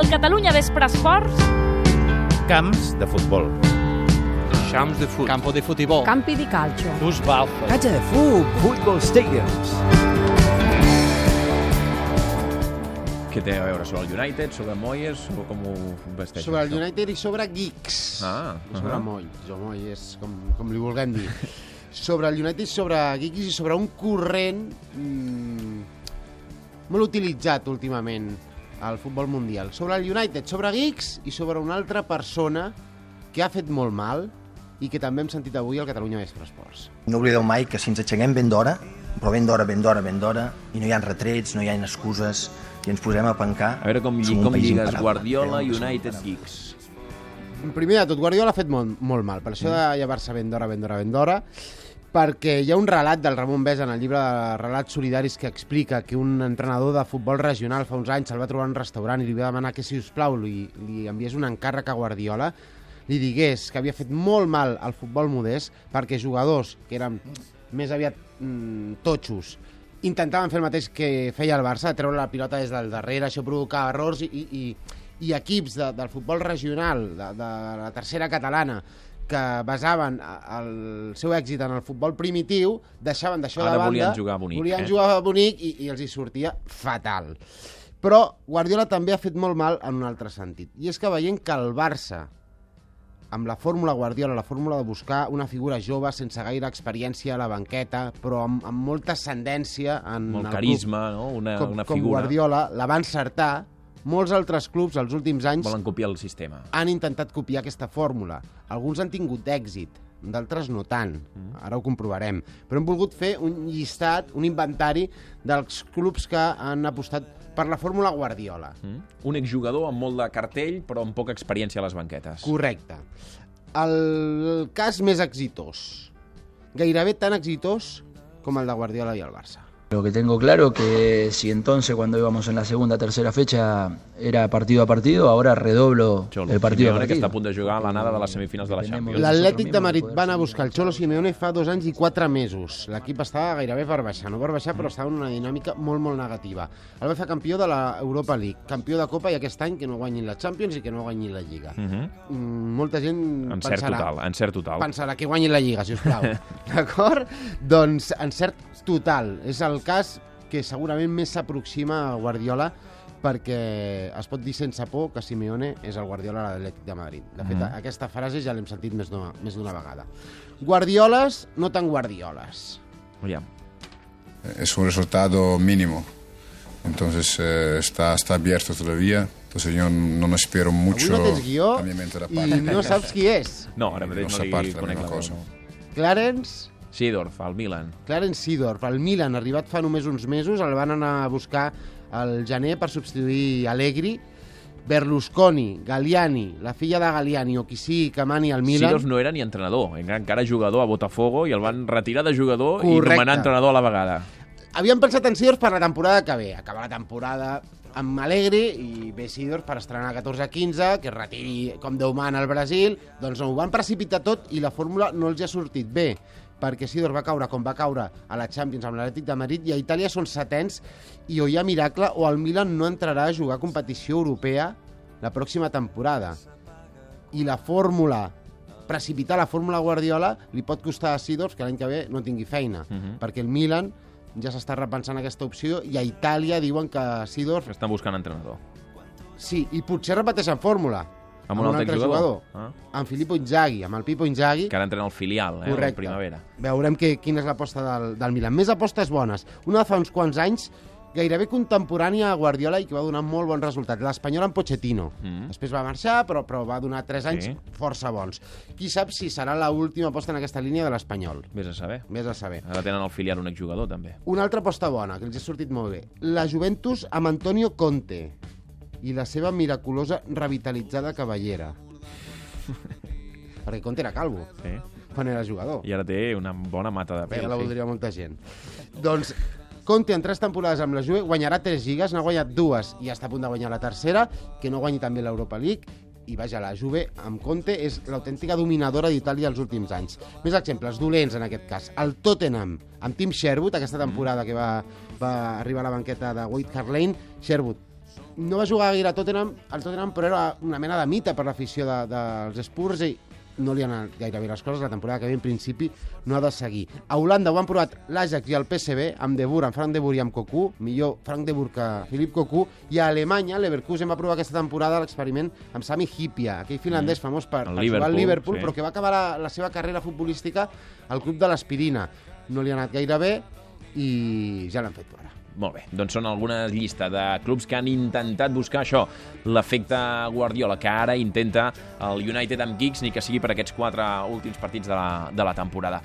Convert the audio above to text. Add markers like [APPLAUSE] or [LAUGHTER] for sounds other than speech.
Al Catalunya Vespre Esports, Camps de futbol. Champs de fut. Campo de futebol. Campi di calcio. Fußball. Cancha de fútbol, football stadiums. Què té a veure sobre el United, sobre Moyes, o com ho vesteix? Sobre el? United i sobre Geeks. Ah, I sobre ahà. Molls, o Molles, com, com li vulguem dir. sobre el United, sobre Geeks i sobre un corrent mm, molt utilitzat últimament al futbol mundial. Sobre el United, sobre Geeks i sobre una altra persona que ha fet molt mal i que també hem sentit avui al Catalunya Vespre Esports. No oblideu mai que si ens aixequem ben d'hora, però ben d'hora, ben d'hora, ben d'hora, i no hi ha retrets, no hi ha excuses, i ens posem a pencar... A veure com, lli- com lligues imparable. Guardiola, United. Geeks. Primer de tot, Guardiola ha fet molt, molt mal. Per això de llevar-se ben d'hora, ben d'hora, ben d'hora, perquè hi ha un relat del Ramon Besa en el llibre de Relats Solidaris que explica que un entrenador de futbol regional fa uns anys el va trobar en un restaurant i li va demanar que, si us plau, li, li enviés un encàrrec a Guardiola, li digués que havia fet molt mal al futbol modest perquè jugadors que eren més aviat mm, totxos intentaven fer el mateix que feia el Barça, treure la pilota des del darrere, això provocava errors i, i, i equips de, del futbol regional, de, de la tercera catalana, que basaven el seu èxit en el futbol primitiu, deixaven d'això de banda... volien jugar bonic, Volien eh? jugar bonic i, i els hi sortia fatal. Però Guardiola també ha fet molt mal en un altre sentit. I és que veient que el Barça, amb la fórmula Guardiola, la fórmula de buscar una figura jove sense gaire experiència a la banqueta, però amb, amb molta ascendència en Molt el carisma, no? Una, club, com, una com figura. Guardiola, la va encertar. Molts altres clubs els últims anys Volen copiar el sistema. han intentat copiar aquesta fórmula. Alguns han tingut èxit, d'altres no tant. Mm. Ara ho comprovarem. Però hem volgut fer un llistat, un inventari dels clubs que han apostat per la fórmula Guardiola. Mm? Un exjugador amb molt de cartell, però amb poca experiència a les banquetes. Correcte. El cas més exitós. Gairebé tan exitós com el de Guardiola i el Barça. Lo que tengo claro que si entonces cuando íbamos en la segunda tercera fecha era partido a partido, ahora redoblo Xolo, el partido a Simeone, que està partido. a punt de jugar a l'anada de les semifinals de la Champions. L'Atlètic de Madrid va anar a buscar el Xolo Simeone fa dos anys i quatre mesos. L'equip estava gairebé per baixar, no per baixar, però estava en una dinàmica molt, molt negativa. El va fer campió de la Europa League, campió de Copa i aquest any que no guanyin la Champions i que no guanyin la Lliga. Mhm. Mm, molta gent Encert pensarà, total, encert total. pensarà que guanyin la Lliga, si us plau. [LAUGHS] D'acord? Doncs encert total. És el cas que segurament més s'aproxima a Guardiola perquè es pot dir sense por que Simeone és el Guardiola de l'Atlètic de Madrid. De fet, Mhm. aquesta frase ja l'hem sentit més d'una més d'una vegada. Guardioles, no tan Guardioles. Aviam. es un resultado mínimo. Entonces eh, está, está abierto todavía. Entonces yo no no espero mucho Avui no tens guió cambiamiento de i parte. no saps qui és. No, ara mateix No no, li conec una la cosa. cosa. Clarence Seedorf, al Milan. Clarence Seedorf, el Milan, arribat fa només uns mesos, el van anar a buscar al gener per substituir Allegri, Berlusconi, Galliani, la filla de Galliani o qui sigui que mani al Milan... Seedorf no era ni entrenador, era encara jugador a Botafogo i el van retirar de jugador i Correcte. nomenar entrenador a la vegada. Havien pensat en Seedorf per la temporada que ve. Acabar la temporada amb Alegre i ve Seedorf per estrenar 14-15, que es retiri com Déu mana al Brasil. Doncs no, ho van precipitar tot i la fórmula no els ha sortit bé perquè Seedorf va caure com va caure a la Champions amb l'Atlètic de Madrid i a Itàlia són setens i o hi ha miracle o el Milan no entrarà a jugar competició europea la pròxima temporada. I la fórmula precipitar la fórmula Guardiola li pot costar a Seedorf que l'any que ve no tingui feina, Mhm. perquè el Milan ja s'està repensant aquesta opció i a Itàlia diuen que Seedorf... Estan buscant entrenador. Sí, i potser repeteixen fórmula. Amb un altre jugador? jugador. Amb Filippo Inzaghi, amb el Pipo Inzaghi. Que ara entrena al filial, eh, Correcte. primavera. Veurem que, quina és l'aposta del, del Milan. Més apostes bones. Una de fa uns quants anys, gairebé contemporània a Guardiola i que va donar molt bon resultat. L'Espanyol amb Pochettino. Mm. Després va marxar, però, però va donar 3 anys Sí. força bons. Qui sap si serà l'última aposta en aquesta línia de l'Espanyol. Vés a saber. Vés a saber. Ara tenen al filial un exjugador, també. Una altra aposta bona, que els ha sortit molt bé. La Juventus amb Antonio Conte i la seva miraculosa revitalitzada cabellera. Perquè Conte era calvo Sí. quan era jugador. I ara té una bona mata de pèl. Ja la sí. voldria molta gent. Doncs Conte en tres temporades amb la Juve guanyarà tres lligues, n'ha guanyat dues i està a punt de guanyar la tercera, que no guanyi també l'Europa League, i vaja, la Juve amb Conte és l'autèntica dominadora d'Itàlia els últims anys. Més exemples, dolents en aquest cas. El Tottenham, amb Tim Sherwood, aquesta temporada que va, va arribar a la banqueta de White Hart Lane, Sherwood no va jugar gaire a Tottenham, al Tottenham, però era una mena de mite per l'afició de, dels Spurs i no li han anat gaire bé les coses, la temporada que ve en principi no ha de seguir. A Holanda ho han provat l'Ajax i el PSV, amb De Boer, amb Frank De Boer i amb Cocu, millor Frank De Boer que Philip Cocu, i a Alemanya l'Everkusen va provar aquesta temporada l'experiment amb Sami Hipia, aquell finlandès mm. famós per, El per jugar al Liverpool, Liverpool, sí. però que va acabar la, la seva carrera futbolística al club de l'Aspirina. No li ha anat gaire bé i ja l'han fet fora. Molt bé, doncs són alguna llista de clubs que han intentat buscar això, l'efecte Guardiola, que ara intenta el United amb Giggs, ni que sigui per aquests quatre últims partits de la, de la temporada.